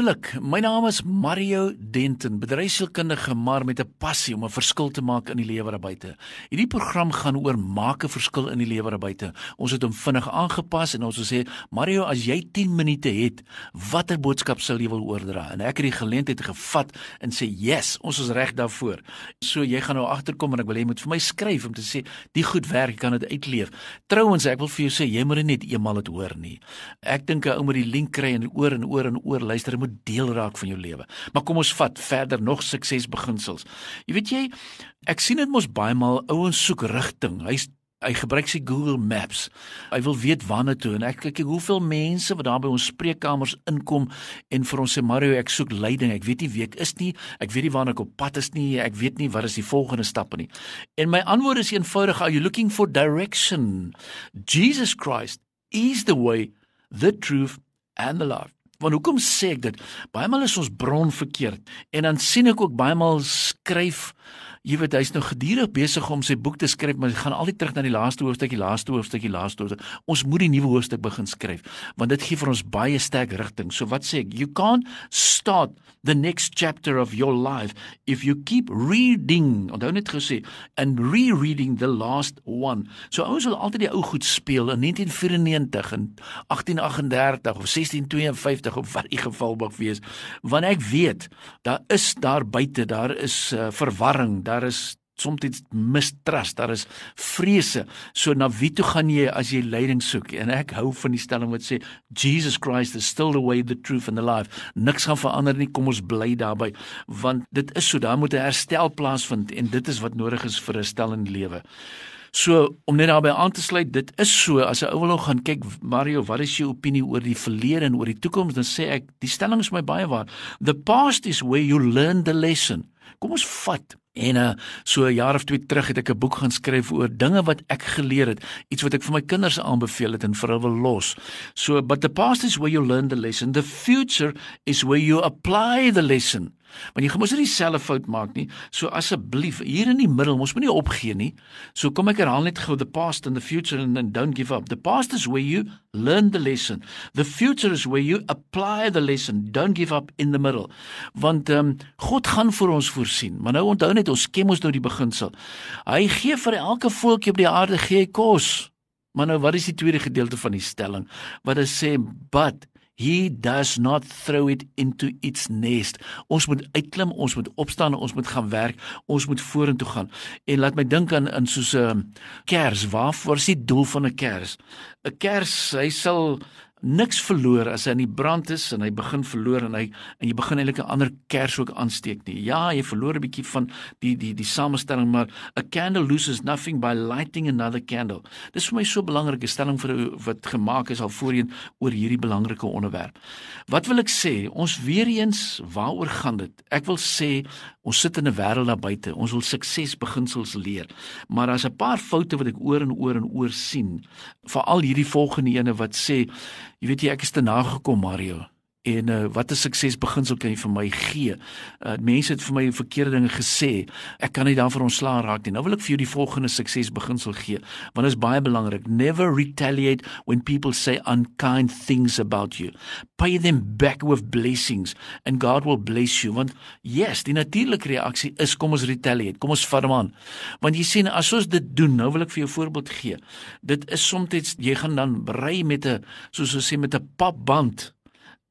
Wonderlik. My naam is Mario Denton, bedryfsielkundige maar met 'n passie om 'n verskil te maak in die lewe daar buite. Hierdie program gaan oor maak 'n verskil in die lewe daar buite. Ons het hom vinnig aangepas en ons wil sê, Mario, as jy 10 minute het, watter boodskap sal jy wil oordra? En ek het die geleentheid gevat en sê, "Yes, ons is reg daarvoor." So jy gaan nou agterkom en ek wil hê jy moet vir my skryf om te sê, "Die goed werk, jy kan dit uitleef." Trouwens, ek wil vir jou sê, jy moet dit net eenmal dit hoor nie. Ek dink 'n ou moet die link kry en oor en oor en oor luister, dit moet deel raak van jou lewe. Maar kom ons vat verder nog suksesbeginsels. Jy weet jy, ek sien dit mos baie maal ouens soek rigting. Hy's hy gebruik sy Google Maps. Hy wil weet waarna toe en ek kyk hoeveel mense wat daar by ons spreekkamers inkom en vir ons sê Mario, ek soek leiding. Ek weet nie wie ek is nie. Ek weet nie waarna ek op pad is nie. Ek weet nie wat is die volgende stappe nie. En my antwoord is eenvoudig, are you looking for direction? Jesus Christ is the way, the truth and the life. Want hoekom sê ek dit? Baie maal is ons bron verkeerd en dan sien ek ook baie maal skryf Jy weet hy's nou gedurig besig om sy boek te skryf, maar hy gaan altyd terug na die laaste hoofstuk, die laaste hoofstuk, die laaste hoofstuk. Ons moet die nuwe hoofstuk begin skryf, want dit gee vir ons baie sterk rigting. So wat sê ek? You can't start the next chapter of your life if you keep reading. Onthou net gesê and rereading the last one. So ouens wil altyd die ou goed speel in 1994 en 1838 of 1652 of wat die geval mag wees, want ek weet daar is daar buite, daar is uh, verwarring daar is soms mistrust, daar is vrese. So na wie toe gaan jy as jy leiding soek? En ek hou van die stelling wat sê Jesus Christ is still the way, the truth and the life. Niks gaan verander nie, kom ons bly daarbey, want dit is so, daar moet 'n herstel plaasvind en dit is wat nodig is vir 'n die lewe. So om net daarbey aan te sluit, dit is so as 'n ou wil gaan kyk Mario, wat is jou opinie oor die verlede en oor die toekoms? Dan sê ek, die stelling is my baie waar. The past is where you learn the lesson. Kom ons vat En uh, so 'n jaar of twee terug het ek 'n boek gaan skryf oor dinge wat ek geleer het, iets wat ek vir my kinders aanbeveel het en vir hulle los. So but the past is where you learn the lesson, the future is where you apply the lesson. Want jy moet nie dieselfde fout maak nie. So asseblief, hier in die middel, ons moenie opgee nie. So kom ek herhaal net gou the past and the future and then don't give up. The past is where you learn the lesson. The future is where you apply the lesson. Don't give up in the middle. Want ehm um, God gaan vir ons voorsien. Maar nou onthou net ons ken ons nou die beginsel. Hy gee vir elke voeltjie op die aarde gee hy kos. Maar nou wat is die tweede gedeelte van die stelling? Wat dit sê, but He does not throw it into its nest. Ons moet uitklim, ons moet opstaan, ons moet gaan werk, ons moet vorentoe gaan. En laat my dink aan in soos 'n ehm, kers, waar waar is die doel van 'n kers? 'n Kers, hy sal niks verloor as hy in die brand is en hy begin verloor en hy en jy begin eintlik 'n ander kers ook aansteek nie. Ja, jy verloor 'n bietjie van die die die samestelling, maar a candle loses nothing by lighting another candle. Dis vir my so 'n belangrike stelling vir wat gemaak is al voorheen oor hierdie belangrike onderwerp. Wat wil ek sê? Ons weer eens, waaroor gaan dit? Ek wil sê ons sit in 'n wêreld daar buite. Ons wil suksesbeginsels leer. Maar daar's 'n paar foute wat ek oor en oor en oor sien. Veral hierdie volgende ene wat sê Jy weet jy ek is te nagekom Mario. En uh, wat 'n suksesbeginsel kan jy vir my gee? Uh, mense het vir my verkeerde dinge gesê. Ek kan nie daarvoor ontslaa raak nie. Nou wil ek vir jou die volgende suksesbeginsel gee, want dit is baie belangrik. Never retaliate when people say unkind things about you. Pay them back with blessings and God will bless you. Want yes, die natuurlike reaksie is kom ons retaliate. Kom ons vat hom aan. Want jy sien as ons dit doen, nou wil ek vir jou 'n voorbeeld gee. Dit is soms jy gaan dan brei met 'n soos ons sê met 'n papband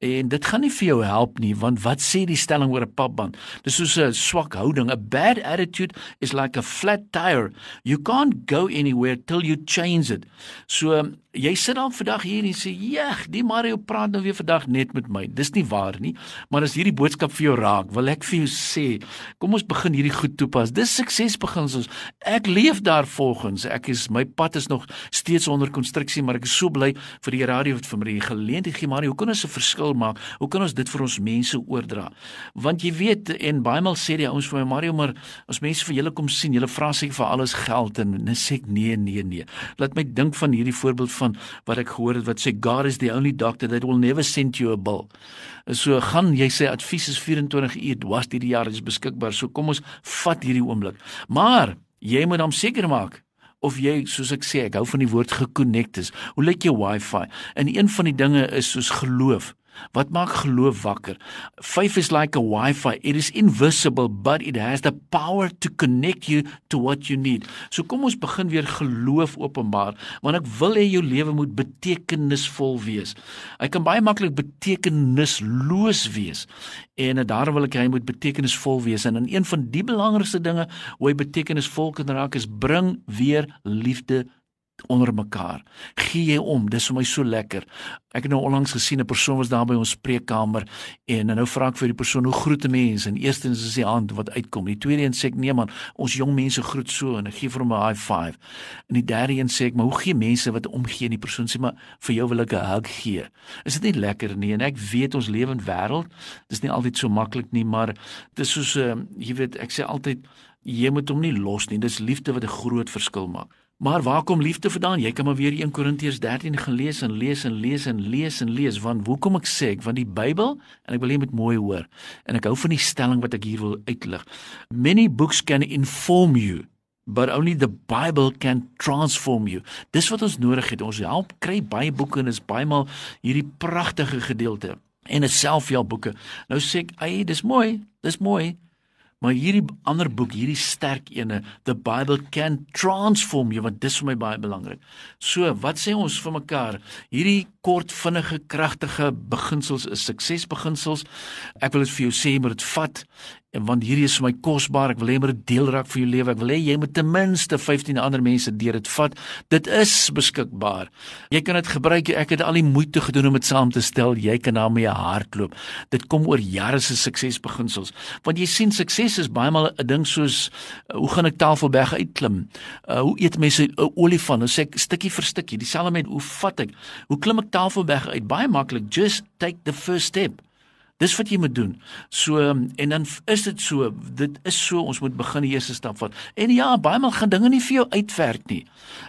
En dit gaan nie vir jou help nie want wat sê die stelling oor 'n papband? Dis soos 'n swak houding. A bad attitude is like a flat tire. You can't go anywhere till you change it. So jy sit dan vandag hier en sê, "Jeg, die Mario praat nou weer vandag net met my." Dis nie waar nie, maar as hierdie boodskap vir jou raak, wil ek vir jou sê, kom ons begin hierdie goed toepas. Dis suksesbeginsels. Ek leef daarvolgens. Ek is my pad is nog steeds onder konstruksie, maar ek is so bly vir die radio wat vir my die geleentheid gee, Mario. Hoe kan ons 'n verskil maak? Hoe kan ons dit vir ons mense oordra? Want jy weet en baie maal sê die ouens vir my, Mario, maar as mense vir julle kom sien, julle vra seker vir alles geld en net sê ek nee, nee, nee. Laat my dink van hierdie voorbeeld van wat ek gehoor het wat sê God is the only doctor that will never send you a bill. So gaan jy sê advies is 24 uur dwars hierdie jaar is beskikbaar. So kom ons vat hierdie oomblik. Maar jy moet hom seker maak of jy soos ek sê ek hou van die woord gekonnekt is. Hoe lyk jou wifi? En een van die dinge is soos geloof. Wat maak geloof wakker? Faith is like a Wi-Fi. It is invisible, but it has the power to connect you to what you need. So kom ons begin weer geloof openbaar, want ek wil hê jou lewe moet betekenisvol wees. Hy kan baie maklik betekenisloos wees. En daarom wil ek hy moet betekenisvol wees en een van die belangrikste dinge hoe hy betekenisvol kan raak is bring weer liefde onder mekaar. Gee jy om, dis vir my so lekker. Ek het nou onlangs gesien 'n persoon was daar by ons spreekkamer en nou vra ek vir die persoon hoe groet 'n mens en eerstens is die hand wat uitkom. Die tweede een sê ek nee man, ons jong mense groet so en ek gee vir hom 'n high five. En die derde een sê ek maar hoe gee mense wat omgee en die persoon sê maar vir jou wil ek 'n hug gee. Is dit nie lekker nie? En ek weet ons lewe in wêreld, dis nie altyd so maklik nie, maar dit is soos uh, jy weet, ek sê altyd jy moet hom nie los nie. Dis liefde wat 'n groot verskil maak. Maar waar kom liefde vandaan? Jy kan maar weer 1 Korintiërs 13 gelees en lees en lees en lees en lees want hoekom ek sê ek want die Bybel en ek wil hê met mooi hoor en ek hou van die stelling wat ek hier wil uitlig. Many books can inform you but only the Bible can transform you. Dis wat ons nodig het. Ons help kry baie boeke en is baie maal hierdie pragtige gedeelte en 'n selfhelpboeke. Nou sê ek, "Ag, dis mooi. Dis mooi." Maar hierdie ander boek, hierdie sterk ene, the Bible can transform you, want dis vir my baie belangrik. So, wat sê ons vir mekaar? Hierdie kort, vinnige, kragtige beginsels is suksesbeginsels. Ek wil dit vir jou sê, maar dit vat want hierdie is vir my kosbaar. Ek wil hê moet dit deel raak vir jou lewe. Ek wil hê jy moet ten minste 15 ander mense deur dit vat. Dit is beskikbaar. Jy kan dit gebruik. Ek het al die moeite gedoen om dit saam te stel. Jy kan daarmee hardloop. Dit kom oor jare se suksesbeginsels. Want jy sien sukses is baie maal 'n ding soos uh, hoe gaan ek Tafelberg uitklim? Uh, hoe eet mense 'n uh, olifant? Nou sê ek stukkie vir stukkie. Dieselfde met hoe vat ek? Hoe klim ek Tafelberg uit? Baie maklik. Just take the first step. Dis wat jy moet doen. So en dan is dit so, dit is so ons moet begin die eerste stap vat. En ja, baie maal gaan dinge nie vir jou uitwerk nie.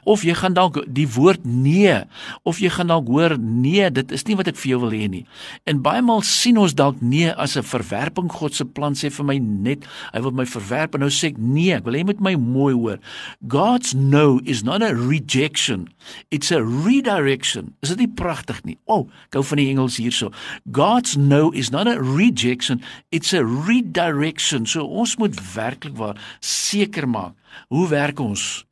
Of jy gaan dalk die woord nee of jy gaan dalk hoor nee, dit is nie wat ek vir jou wil hê nie. En baie maal sien ons dalk nee as 'n verwerping. God se plan sê vir my net, hy wil my verwerp en nou sê ek nee, ek wil hê met my mooi hoor. God's no is not a rejection. It's a redirection. Is dit nie pragtig nie? O, oh, gou van die Engels hierso. God's no is not not a rejection, it's a redirection. So ons moet werklik waar seker maak. Hoe werk ons?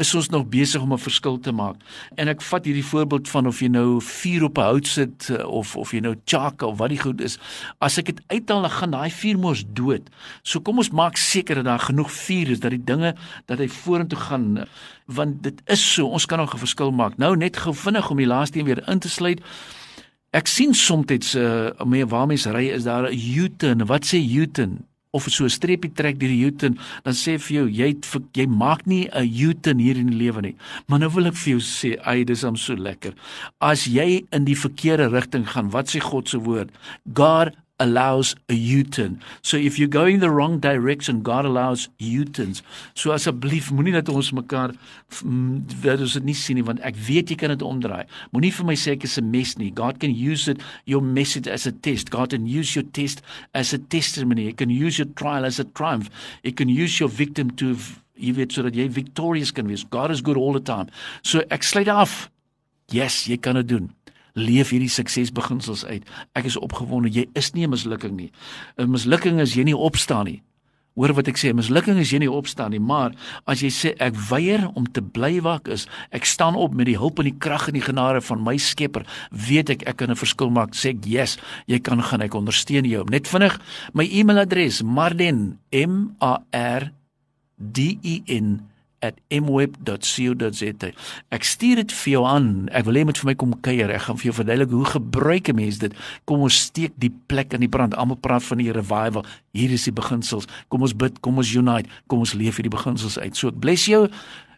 Is ons nog besig om 'n verskil te maak? En ek vat hierdie voorbeeld van of jy nou vuur op 'n hout sit eh, of of jy nou chaka of wat die goed is. As ek dit uithaal, dan gaan daai vuur mos dood. So kom ons maak seker dat daar genoeg vuur is dat die dinge dat hy vorentoe gaan want dit is so, ons kan nog 'n verskil maak. Nou net gou vinnig om die laaste een weer in te sluit. Ek sien soms uh mee waar mense ry is daar 'n U-turn. Wat sê U-turn? Of so 'n streepie trek deur die U-turn, dan sê vir jou jy jy maak nie 'n U-turn hier in die lewe nie. Maar nou wil ek vir jou sê, ai, dis am so lekker. As jy in die verkeerde rigting gaan, wat sê God se woord? God allows a U-turn. So if you're going the wrong direction, God allows U-turns. So asseblief moenie dat ons mekaar wat ons dit nie sien nie want ek weet jy kan dit omdraai. Moenie vir my sê ek is 'n mes nie. God can use it your message as a test. God can use your test as a testimony. He can use your trial as a triumph. He can use your victim to jy weet sodat jy victorious kan wees. God is good all the time. So ek sluit af. Yes, jy kan dit doen leef hierdie suksesbeginsels uit. Ek is opgewonde. Jy is nie 'n mislukking nie. 'n Mislukking is jy nie opstaan nie. Hoor wat ek sê, mislukking is jy nie opstaan nie, maar as jy sê ek weier om te bly wak is, ek staan op met die hulp en die krag en die genade van my Skepper, weet ek ek kan 'n verskil maak. Sê ek, "Yes, jy kan gaan, ek ondersteun jou." Net vinnig, my e-mailadres marden m a r d e n mweb.co.za. Ek stuur dit vir jou aan. Ek wil hê jy moet vir my kom kuier. Ek gaan vir jou verduidelik hoe gebruik 'n mens dit. Kom ons steek die plek in die brand. Almal praat van die revival. Hier is die beginsels. Kom ons bid, kom ons unite, kom ons leef hierdie beginsels uit. So ek bless jou.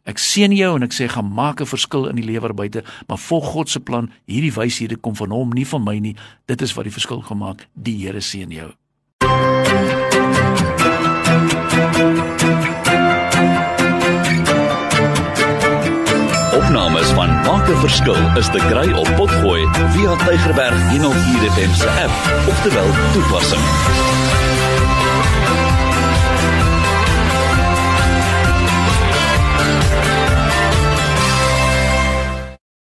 Ek seën jou en ek sê gaan maak 'n verskil in die lewe buite, maar volg God se plan. Hierdie wyshede kom van hom, nie van my nie. Dit is wat die verskil gemaak. Die Here seën jou. 'n Verskil is te kry op Potgooi via Tigerberg 104 FM se app of te wel toepassing.